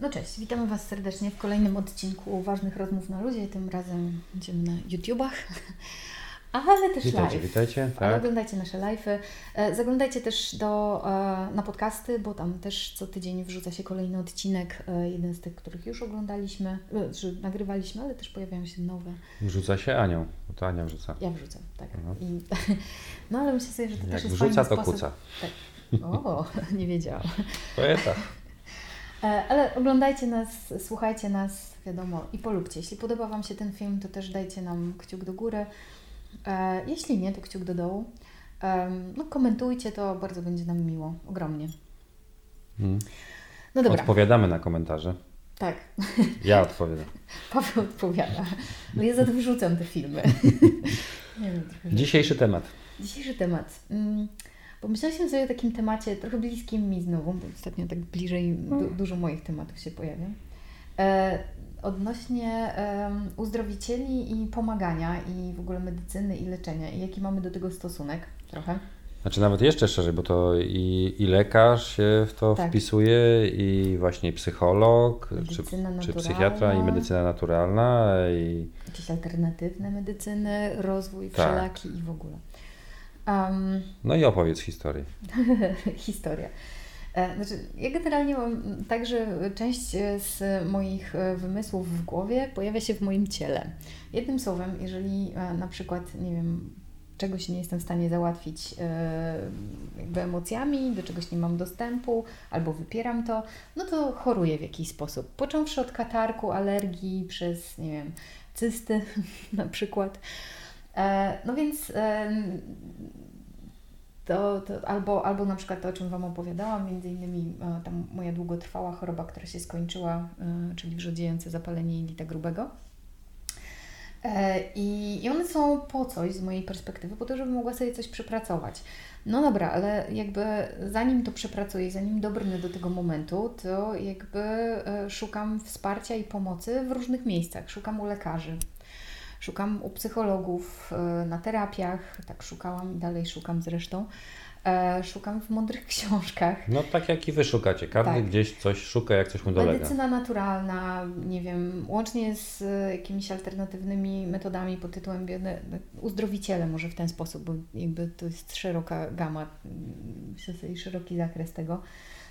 No cześć, witamy Was serdecznie w kolejnym odcinku Ważnych Rozmów na Ludzie. Tym razem będziemy na YouTubach, ale też Witajcie, live. witajcie. Tak. oglądajcie nasze live'y. E, Zaglądajcie też do, e, na podcasty, bo tam też co tydzień wrzuca się kolejny odcinek. e, Jeden z tych, których już oglądaliśmy, że nagrywaliśmy, ale też pojawiają się nowe. Wrzuca się Anią, bo to Ania wrzuca. Ja wrzucam, tak. Mhm. I, no ale myślę sobie, że to Jak też jest wrzuca, fajny to sposób. kuca. Tak. O, nie wiedziałam. Poeta. E, Ale oglądajcie nas, słuchajcie nas, wiadomo, i polubcie. Jeśli podoba Wam się ten film, to też dajcie nam kciuk do góry. E, Jeśli nie, to kciuk do dołu. No, komentujcie to, bardzo będzie nam miło, ogromnie. Mm. No dobra, Odpowiadamy na komentarze. tak, Ja odpowiadam. Paweł odpowiada. No ja wrzucam te filmy. nie wiem, Dzisiejszy temat. Dzisiejszy temat. Mm, Pomyśleliśmy sobie o takim temacie trochę bliskim mi znowu, bo ostatnio tak bliżej du- dużo moich tematów się pojawia. E, odnośnie em, uzdrowicieli i pomagania i w ogóle medycyny i leczenia i jaki mamy do tego stosunek trochę. Znaczy nawet jeszcze szerzej, bo to i, i lekarz się w to Tak. wpisuje, i właśnie psycholog, czy, czy psychiatra, i medycyna naturalna, i Jakieś alternatywne medycyny, rozwój Tak. wszelaki i w ogóle. Em, no i opowiedz historię. historia. E, Znaczy, ja generalnie mam tak, że część e, z moich e, wymysłów w głowie pojawia się w moim ciele. Jednym słowem, jeżeli na przykład, nie wiem, czegoś nie jestem w stanie załatwić jakby emocjami, do czegoś nie mam dostępu, albo wypieram to, no to choruję w jakiś sposób. Począwszy od katarku, alergii, przez, nie wiem, cysty na przykład. E, No więc to, to albo, albo na przykład to, o czym Wam opowiadałam, między innymi e, tam moja długotrwała choroba, która się skończyła, e, czyli wrzodziejące zapalenie jelita grubego. I, I one są po coś z mojej perspektywy, po to, żebym mogła sobie coś przepracować. No dobra, ale jakby zanim to przepracuję, zanim dobrnę do tego momentu, to jakby szukam wsparcia i pomocy w różnych miejscach. Szukam u lekarzy, szukam u psychologów, e, na terapiach, tak szukałam i dalej szukam zresztą. E, Szukam w mądrych książkach. No tak jak i wy szukacie. Każdy Tak. gdzieś coś szuka, jak coś mu dolega. Medycyna naturalna, nie wiem, łącznie z e, jakimiś alternatywnymi metodami pod tytułem uzdrowiciele może w ten sposób, bo jakby to jest szeroka gama, mm, myślę sobie, szeroki zakres tego.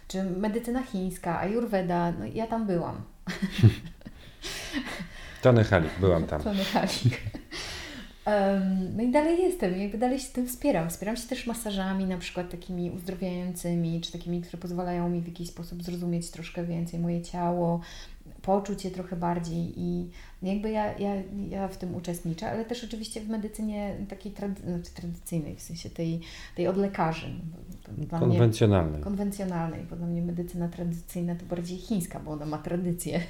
Czy medycyna chińska, ayurveda, no ja tam byłam. Tony Halik, byłam tam. To mechanik. Em, No i dalej jestem, jakby dalej się tym wspieram. Wspieram się też masażami, na przykład takimi uzdrowiającymi, czy takimi, które pozwalają mi w jakiś sposób zrozumieć troszkę więcej moje ciało, poczuć je trochę bardziej i jakby ja, ja, ja w tym uczestniczę, ale też oczywiście w medycynie takiej trady, znaczy tradycyjnej, w sensie tej, tej od lekarzy. Dla mnie, Konwencjonalny. konwencjonalnej, bo dla mnie medycyna tradycyjna to bardziej chińska, bo ona ma tradycję.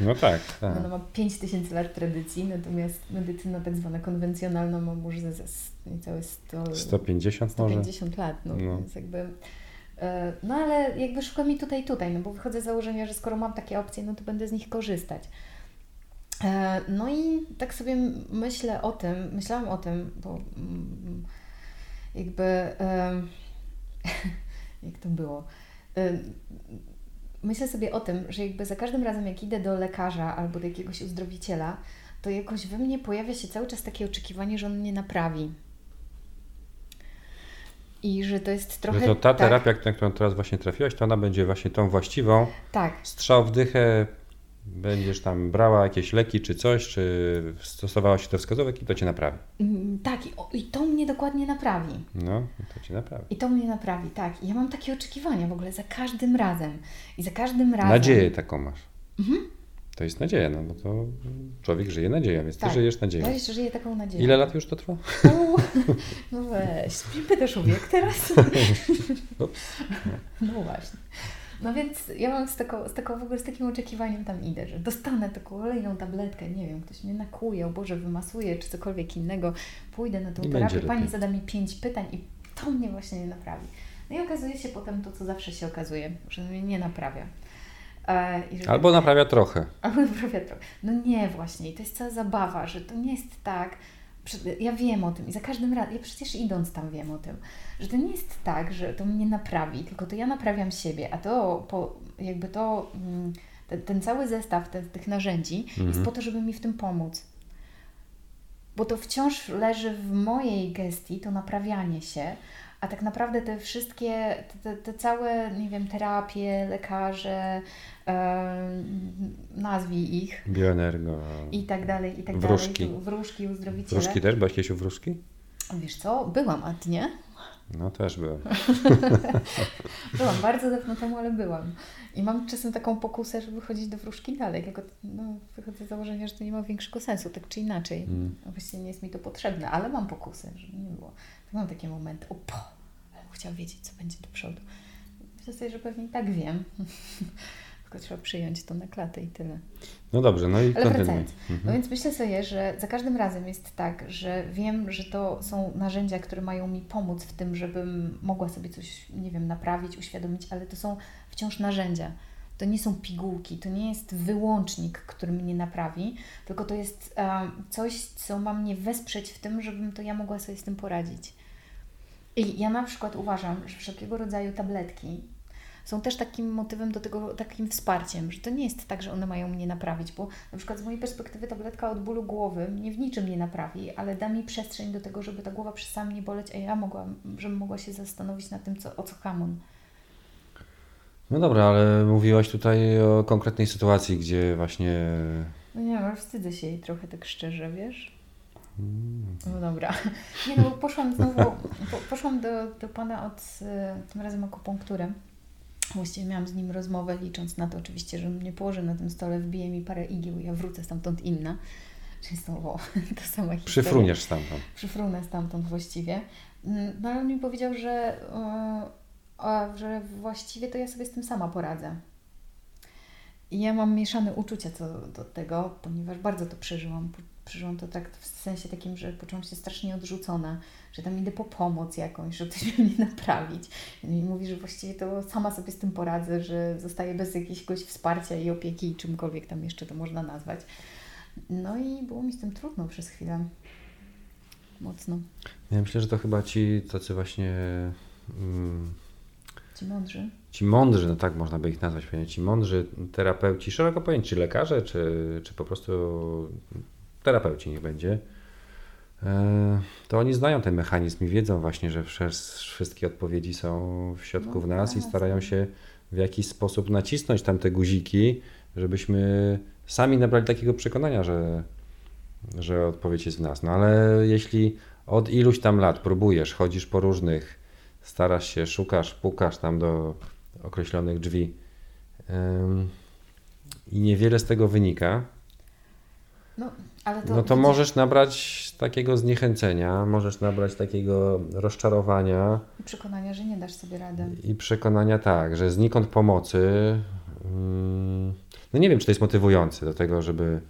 No tak, tak. Ona ma 5000 lat tradycji, natomiast medycyna tak zwana konwencjonalna ma może ze, ze niecałe 100, 150 może? 150 lat. No, No. Więc jakby, no ale jakby szukam mi tutaj, tutaj, no bo wychodzę z założenia, że skoro mam takie opcje, no to będę z nich korzystać. E, No i tak sobie myślę o tym, myślałam o tym, bo mm, jakby em, jak to było? Myślę sobie o tym, że jakby za każdym razem, jak idę do lekarza albo do jakiegoś uzdrowiciela, to jakoś we mnie pojawia się cały czas takie oczekiwanie, że on mnie naprawi. I że to jest trochę. Że to ta tak, terapia, na którą teraz właśnie trafiłaś, to ona będzie właśnie tą właściwą. Tak, Strzał w dychę, będziesz tam brała jakieś leki czy coś, czy stosowała się do wskazówek i to cię naprawi. Mm, tak, i, o, i to mnie dokładnie naprawi. No, to cię naprawi. I to mnie naprawi, tak. I ja mam takie oczekiwania w ogóle za każdym razem. I za każdym razem. Nadzieję taką masz. Mhm. To jest nadzieja, no bo to człowiek żyje nadzieją, więc Tak. ty żyjesz Ja nadzieją. jeszcze żyję taką nadzieją. Ile lat już to trwa? U, No weź, pytasz o wiek teraz? No właśnie. No więc ja mam z, taką, z, taką, w ogóle z takim oczekiwaniem tam idę, że dostanę taką kolejną tabletkę, nie wiem, ktoś mnie nakuje, o Boże, wymasuje, czy cokolwiek innego, pójdę na tą I terapię, pani zada mi pięć pytań i to mnie właśnie nie naprawi. No i okazuje się potem to, co zawsze się okazuje, że mnie nie naprawia. E, Albo naprawia trochę. Albo naprawia trochę. No nie właśnie, i to jest cała zabawa, że to nie jest tak, ja wiem o tym i za każdym razem, ja przecież idąc tam wiem o tym, że to nie jest tak, że to mnie naprawi, tylko to ja naprawiam siebie, a to po, jakby to, mm, ten, ten cały zestaw te, tych narzędzi mhm. jest po to, żeby mi w tym pomóc. Bo to wciąż leży w mojej gestii, to naprawianie się, a tak naprawdę te wszystkie, te, te całe, nie wiem, terapie, lekarze, e, nazwij ich. Bioenergo. I tak dalej, i tak wróżki. dalej. Wróżki, uzdrowiciele. Wróżki też? Byłaś kiedyś u wróżki? Wiesz co, byłam, a ty nie? No też byłem. byłam bardzo dawno temu, ale byłam. I mam czasem taką pokusę, żeby chodzić do wróżki dalej, tylko no, wychodzę z założenia, że to nie ma większego sensu, tak czy inaczej. Mm. Właściwie nie jest mi to potrzebne, ale mam pokusę, żeby nie było. Tak mam takie momenty, o po, chciałam wiedzieć, co będzie do przodu. Myślę sobie, że pewnie i tak wiem. Tylko trzeba przyjąć to na klatę i tyle. No dobrze, no i Ale wracając. Mhm. No więc myślę sobie, że za każdym razem jest tak, że wiem, że to są narzędzia, które mają mi pomóc w tym, żebym mogła sobie coś, nie wiem, naprawić, uświadomić, ale to są wciąż narzędzia. To nie są pigułki, to nie jest wyłącznik, który mnie naprawi, tylko to jest um, coś, co ma mnie wesprzeć w tym, żebym to ja mogła sobie z tym poradzić. I ja na przykład uważam, że wszelkiego rodzaju tabletki są też takim motywem do tego, takim wsparciem, że to nie jest tak, że one mają mnie naprawić, bo na przykład z mojej perspektywy tabletka od bólu głowy mnie w niczym nie naprawi, ale da mi przestrzeń do tego, żeby ta głowa przestała mnie boleć, a ja mogłam, żebym mogła się zastanowić nad tym, co, o co hamon. No dobra, ale mówiłaś tutaj o konkretnej sytuacji, gdzie właśnie... No nie wiem, wstydzę się jej trochę tak szczerze, wiesz? No dobra. Nie no, poszłam znowu, po, poszłam do, do Pana od, tym razem akupunkturę. Właściwie miałam z nim rozmowę, licząc na to oczywiście, że mnie położy na tym stole, wbije mi parę igieł ja wrócę stamtąd inna. Czyli znowu to sama historia. Przyfruniesz stamtąd. Przyfrunę stamtąd właściwie. Mm, no ale on mi powiedział, że, że właściwie to ja sobie z tym sama poradzę. I ja mam mieszane uczucia co do tego, ponieważ bardzo to przeżyłam przeżyłam to tak w sensie takim, że poczułam się strasznie odrzucona, że tam idę po pomoc jakąś, że ktoś mnie naprawić. I mówi, że właściwie to sama sobie z tym poradzę, że zostaję bez jakiegoś wsparcia i opieki, czymkolwiek tam jeszcze to można nazwać. No i było mi z tym trudno przez chwilę. Mocno. Ja myślę, że to chyba ci tacy właśnie. Mm, ci mądrzy. Ci mądrzy, no tak można by ich nazwać, ci mądrzy terapeuci, szeroko pojęci, czy lekarze, czy, czy po prostu terapeuci niech będzie, e, to oni znają ten mechanizm i wiedzą właśnie, że wszystkie odpowiedzi są w środku w no nas i tak. starają się w jakiś sposób nacisnąć tam te guziki, żebyśmy sami nabrali takiego przekonania, że, że odpowiedź jest w nas. No ale jeśli od iluś tam lat próbujesz, chodzisz po różnych, starasz się, szukasz, pukasz tam do określonych drzwi i niewiele z tego wynika, no, ale to, no to możesz nabrać takiego zniechęcenia, możesz nabrać takiego rozczarowania. I przekonania, że nie dasz sobie rady. I przekonania tak, że znikąd pomocy. Mm, no nie wiem, czy to jest motywujące do tego, żeby.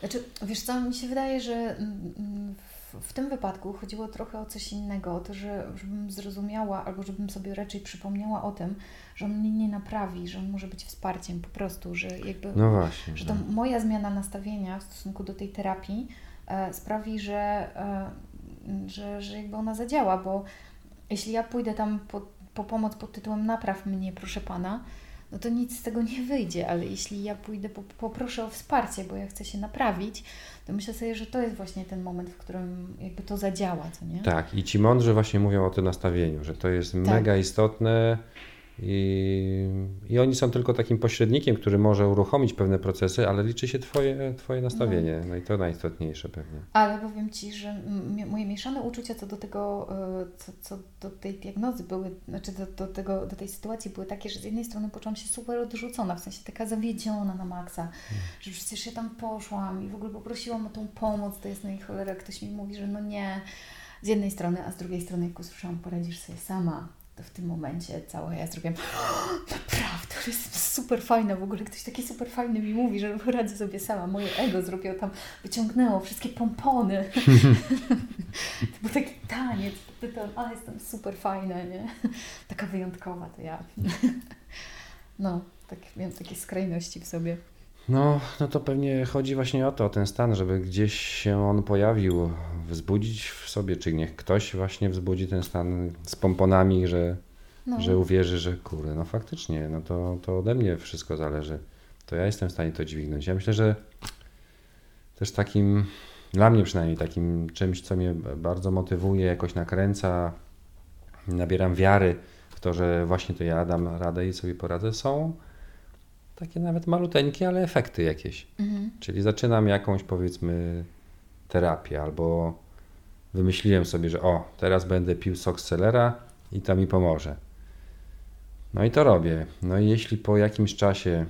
Znaczy, wiesz co, mi się wydaje, że mm, w tym wypadku chodziło trochę o coś innego, o to, że, żebym zrozumiała, albo żebym sobie raczej przypomniała o tym, że on mnie nie naprawi, że on może być wsparciem po prostu, że jakby, no właśnie, że to tak. moja zmiana nastawienia w stosunku do tej terapii e, sprawi, że, e, że, że jakby ona zadziała, bo jeśli ja pójdę tam po, po pomoc pod tytułem napraw mnie, proszę Pana, no to nic z tego nie wyjdzie, ale jeśli ja pójdę, po, poproszę o wsparcie, bo ja chcę się naprawić, to myślę sobie, że to jest właśnie ten moment, w którym jakby to zadziała, co nie? Tak, i ci mądrzy właśnie mówią o tym nastawieniu, że to jest tak. mega istotne, i, I oni są tylko takim pośrednikiem, który może uruchomić pewne procesy, ale liczy się Twoje, twoje nastawienie. No. no i to najistotniejsze pewnie. Ale powiem Ci, że moje mieszane uczucia co do tego, e, co, co do tej diagnozy były, znaczy do, do, tego, do tej sytuacji były takie, że z jednej strony poczułam się super odrzucona, w sensie taka zawiedziona na maksa, hmm. że przecież ja tam poszłam i w ogóle poprosiłam o tą pomoc, to jest no i cholera, ktoś mi mówi, że no nie, z jednej strony, a z drugiej strony jak usłyszałam, poradzisz sobie sama to w tym momencie całe ja zrobiłam naprawdę, to jest super fajne, w ogóle ktoś taki super fajny mi mówi, że poradzę sobie sama. Moje ego zrobiło tam, wyciągnęło wszystkie pompony. to był taki taniec, to, a jestem super fajna, nie? Taka wyjątkowa to ja. no, tak, miałam takie skrajności w sobie. No, no to pewnie chodzi właśnie o to, o ten stan, żeby gdzieś się on pojawił, wzbudzić w sobie, czy niech ktoś właśnie wzbudzi ten stan z pomponami, że, No. że uwierzy, że kurde, no faktycznie, no to, to ode mnie wszystko zależy. To ja jestem w stanie to dźwignąć. Ja myślę, że też takim, dla mnie przynajmniej takim czymś, co mnie bardzo motywuje, jakoś nakręca, nabieram wiary w to, że właśnie to ja dam radę i sobie poradzę, są takie nawet maluteńkie, ale efekty jakieś. Mhm. Czyli zaczynam jakąś powiedzmy terapię albo wymyśliłem sobie, że o, teraz będę pił sok z selera i to mi pomoże. No i to robię. No i jeśli po jakimś czasie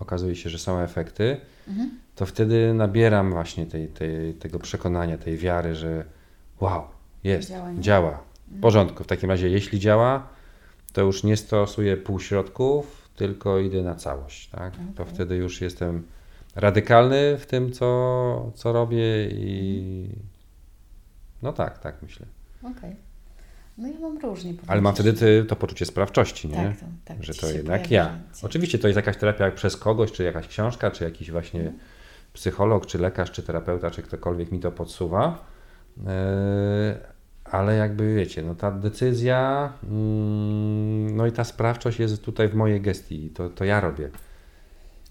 okazuje się, że są efekty, Mhm. to wtedy nabieram właśnie tej, tej, tego przekonania, tej wiary, że wow, jest, Działa. W porządku. W takim razie, jeśli działa, to już nie stosuję półśrodków, tylko idę na całość. Tak? To Okej. wtedy już jestem radykalny w tym, co, co robię i no tak, tak myślę. Okej. No ja mam różnie. Ale mam wtedy to poczucie sprawczości, nie? Tak, to, tak, że to jednak ja. Oczywiście to jest jakaś terapia przez kogoś, czy jakaś książka, czy jakiś właśnie Mhm. psycholog, czy lekarz, czy terapeuta, czy ktokolwiek mi to podsuwa. Yy, ale jakby wiecie, no ta decyzja, mm, no i ta sprawczość jest tutaj w mojej gestii, to, to ja robię.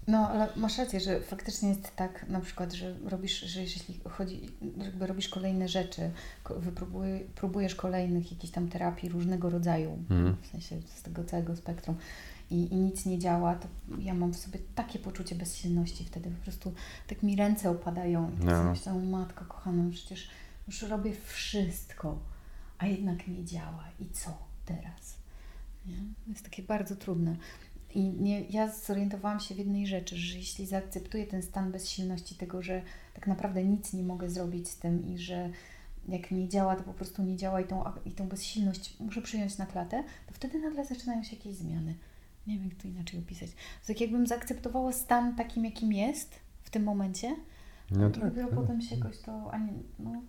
No, ale masz rację, że faktycznie jest tak na przykład, że robisz, że jeśli chodzi, jakby robisz kolejne rzeczy, ko- wypróbuj- próbujesz kolejnych jakichś tam terapii różnego rodzaju, Mhm. w sensie z tego całego spektrum i, i nic nie działa, to ja mam w sobie takie poczucie bezsilności wtedy, po prostu tak mi ręce opadają i No. myślę, "O, matko kochana, no przecież już robię wszystko, a jednak nie działa i co teraz? Nie? Jest takie bardzo trudne. I nie, ja zorientowałam się w jednej rzeczy, że jeśli zaakceptuję ten stan bezsilności, tego, że tak naprawdę nic nie mogę zrobić z tym i że jak nie działa, to po prostu nie działa i tą, i tą bezsilność muszę przyjąć na klatę, to wtedy nagle zaczynają się jakieś zmiany. Nie wiem, jak to inaczej opisać. To tak jakbym zaakceptowała stan takim, jakim jest w tym momencie, No tak. dopiero tak. potem się jakoś to. No.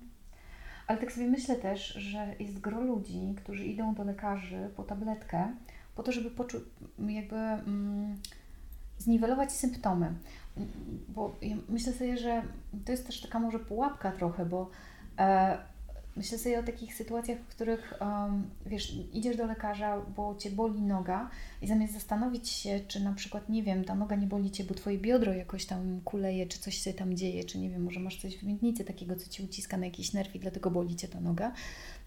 Ale tak sobie myślę też, że jest gro ludzi, którzy idą do lekarzy po tabletkę, po to, żeby poczuć, jakby mm, zniwelować symptomy. Bo ja myślę sobie, że to jest też taka może pułapka trochę, bo e, myślę sobie o takich sytuacjach, w których em, wiesz, idziesz do lekarza, bo cię boli noga i zamiast zastanowić się, czy na przykład, nie wiem, ta noga nie boli cię, bo twoje biodro jakoś tam kuleje, czy coś się tam dzieje, czy nie wiem, może masz coś w miednicy takiego, co ci uciska na jakiś nerw i dlatego boli cię ta noga,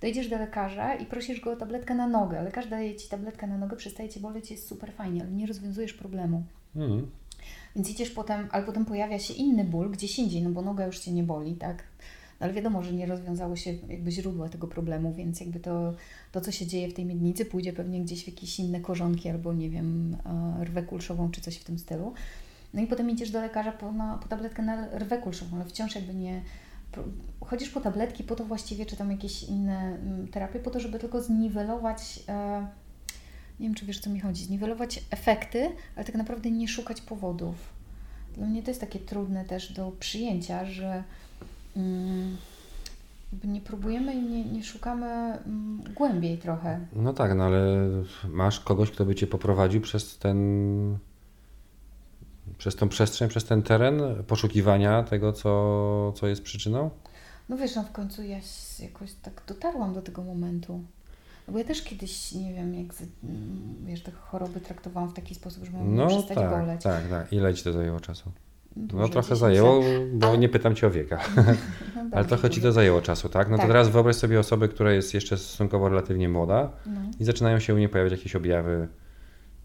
to idziesz do lekarza i prosisz go o tabletkę na nogę. Lekarz daje ci tabletkę na nogę, przestaje cię boleć, jest super fajnie, ale nie rozwiązujesz problemu. Mhm. Więc idziesz potem, ale potem pojawia się inny ból gdzieś indziej, no bo noga już cię nie boli, tak? No ale wiadomo, że nie rozwiązało się jakby źródła tego problemu, więc jakby to, to co się dzieje w tej miednicy, pójdzie pewnie gdzieś w jakieś inne korzonki albo nie wiem, e, rwę kulszową czy coś w tym stylu. No i potem idziesz do lekarza po, na, po tabletkę na rwę kulszową, ale wciąż jakby nie. Chodzisz po tabletki po to właściwie, czy tam jakieś inne mm, terapie, po to, żeby tylko zniwelować. E, nie wiem, czy wiesz, co mi chodzi. Zniwelować efekty, ale tak naprawdę nie szukać powodów. Dla mnie to jest takie trudne też do przyjęcia, że nie próbujemy i nie, nie szukamy mm, głębiej trochę. No tak, no ale masz kogoś, kto by cię poprowadził przez ten przez tą przestrzeń, przez ten teren poszukiwania tego, co, co jest przyczyną? No wiesz, no w końcu ja jakoś tak dotarłam do tego momentu. No bo ja też kiedyś, nie wiem, jak, mm, wiesz, te choroby traktowałam w taki sposób, że miałam No przestać tak, boleć. tak, tak. Ile ci to zajęło czasu? No trochę 10 zajęło, bo Ale- nie pytam cię o wieka, No ale dobrze, trochę ci to zajęło czasu, tak? No Tak. to teraz wyobraź sobie osobę, która jest jeszcze stosunkowo relatywnie młoda No. i zaczynają się u niej pojawiać jakieś objawy,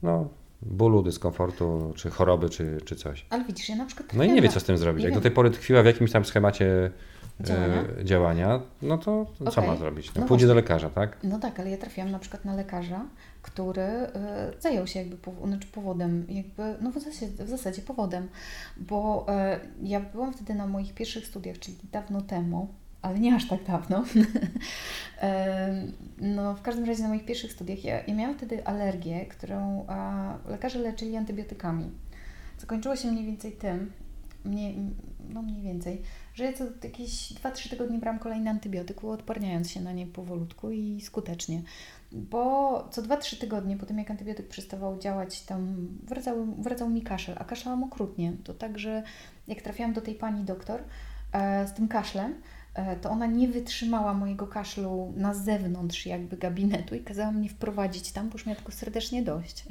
no, bólu, dyskomfortu, czy choroby, czy, czy coś. Ale widzisz, ja na przykład No i nie wie, co z tym zrobić. Jak do tej pory tkwiła w jakimś tam schemacie Działania? e, działania no to co Okej. ma zrobić? No, No pójdzie do właśnie. lekarza, tak? No tak, ale ja trafiłam na przykład na lekarza, który y, zajął się jakby znaczy powodem, jakby, no w zasadzie, w zasadzie powodem, bo y, ja byłam wtedy na moich pierwszych studiach, czyli dawno temu, ale nie aż tak dawno. Em, no w każdym razie na moich pierwszych studiach ja, ja miałam wtedy alergię, którą a, lekarze leczyli antybiotykami. Zakończyło się mniej więcej tym, mniej, no mniej więcej, że ja co jakieś 2-3 tygodnie brałam kolejny antybiotyk, uodparniając się na nie powolutku i skutecznie. Bo co 2-3 tygodnie po tym, jak antybiotyk przestawał działać, tam wracał, wracał mi kaszel, a kaszlałam okrutnie. To tak, że jak trafiłam do tej pani doktor e, z tym kaszlem, e, to ona nie wytrzymała mojego kaszlu na zewnątrz jakby gabinetu i kazała mnie wprowadzić tam, bo już miała tylko serdecznie dość.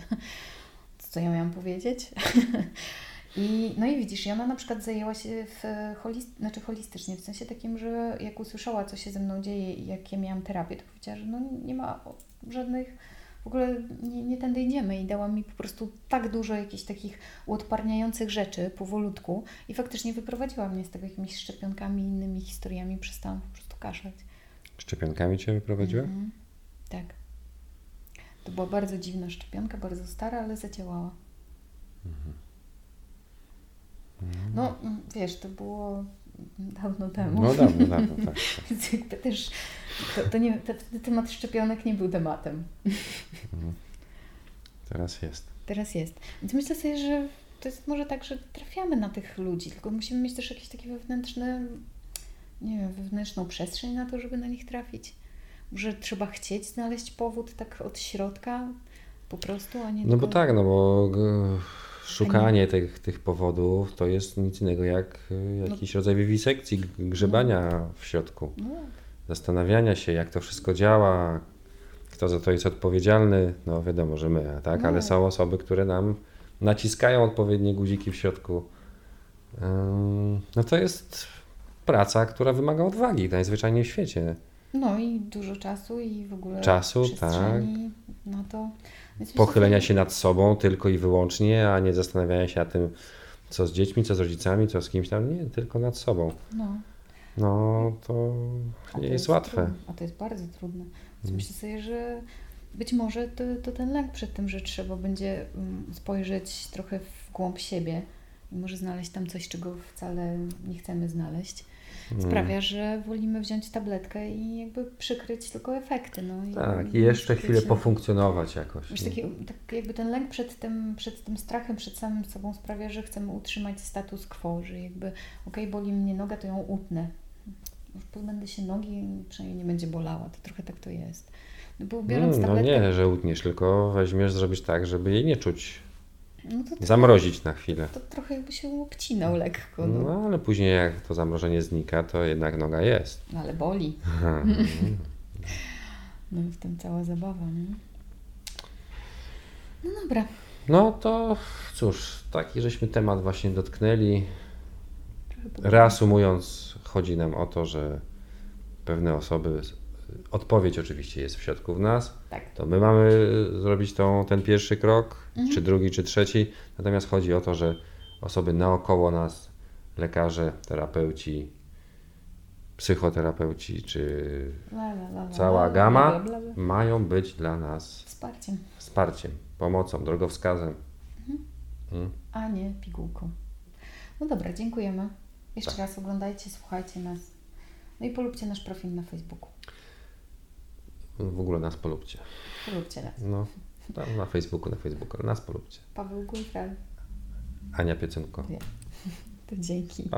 Co ja miałam powiedzieć? I, no i widzisz, i ona na przykład zajęła się w holist, znaczy holistycznie, w sensie takim, że jak usłyszała, co się ze mną dzieje i jakie miałam terapię, to powiedziała, że no nie ma żadnych, w ogóle nie, nie tędy idziemy i dała mi po prostu tak dużo jakichś takich uodparniających rzeczy powolutku i faktycznie wyprowadziła mnie z tego jakimiś szczepionkami i innymi historiami, przestałam po prostu kaszleć. Szczepionkami Cię wyprowadziła? Mhm. Tak. To była bardzo dziwna szczepionka, bardzo stara, ale zadziałała. No, wiesz, to było dawno temu. No dawno, dawno, tak. tak. Więc jakby też to, to nie, te, temat szczepionek nie był tematem. Mhm. Teraz jest. Teraz jest. Więc myślę sobie, że to jest może tak, że trafiamy na tych ludzi, tylko musimy mieć też jakieś takie wewnętrzne, nie wiem, wewnętrzną przestrzeń na to, żeby na nich trafić. Może trzeba chcieć znaleźć powód tak od środka po prostu, a nie No bo tylko- tak, no bo g- szukanie tych, tych powodów to jest nic innego jak y, jakiś rodzaj wiwisekcji, grzebania w środku. No, Zastanawiania się, jak to wszystko działa, kto za to jest odpowiedzialny. No wiadomo, że my, tak? No. Ale są osoby, które nam naciskają odpowiednie guziki w środku. No to jest praca, która wymaga odwagi najzwyczajniej w świecie. no i dużo czasu i w ogóle Czasu, przestrzeni na to. Pochylenia się nad sobą tylko i wyłącznie, a nie zastanawiania się nad tym, co z dziećmi, co z rodzicami, co z kimś tam. Nie, tylko nad sobą. No. No to nie to jest łatwe. Trudne. A to jest bardzo trudne. Mm. myślę sobie, że być może to, to ten lęk przed tym, że trzeba będzie mm, spojrzeć trochę w głąb siebie i może znaleźć tam coś, czego wcale nie chcemy znaleźć. Sprawia, że wolimy wziąć tabletkę i jakby przykryć tylko efekty. No, i, Tak, i jeszcze chwilę się- pofunkcjonować jakoś. Wiesz, nie? taki, tak jakby ten lęk przed tym, przed tym strachem, przed samym sobą sprawia, że chcemy utrzymać status quo, że jakby okej, boli mnie noga, to ją utnę. Już pozbędę się nogi, przynajmniej nie będzie bolała. To trochę tak to jest. No bo biorąc Mm, no tabletkę... nie, że utniesz, tylko weźmiesz, zrobisz tak, żeby jej nie czuć. No to, to, Zamrozić na chwilę. to trochę jakby się obcinał lekko. No. No ale później jak to zamrożenie znika, to jednak noga jest. No, ale boli. No i w tym cała zabawa, nie? No dobra. No to cóż, taki żeśmy temat właśnie dotknęli. Reasumując, chodzi nam o to, że pewne osoby, odpowiedź oczywiście jest w środku w nas, Tak. to my mamy zrobić tą, ten pierwszy krok, Mhm. czy drugi, czy trzeci. Natomiast chodzi o to, że osoby naokoło nas, lekarze, terapeuci, psychoterapeuci, czy La, la, la, la, cała gama mają być dla nas Wsparciem, wsparciem, pomocą, drogowskazem. Mm. a nie pigułką. No dobra, dziękujemy. Jeszcze Tak. raz oglądajcie, słuchajcie nas. No i polubcie nasz profil na Facebooku. W ogóle nas polubcie. Polubcie nas. No, tam na Facebooku, na Facebooku, nas polubcie. Paweł Gulfral. Ania Piecynko. To dzięki.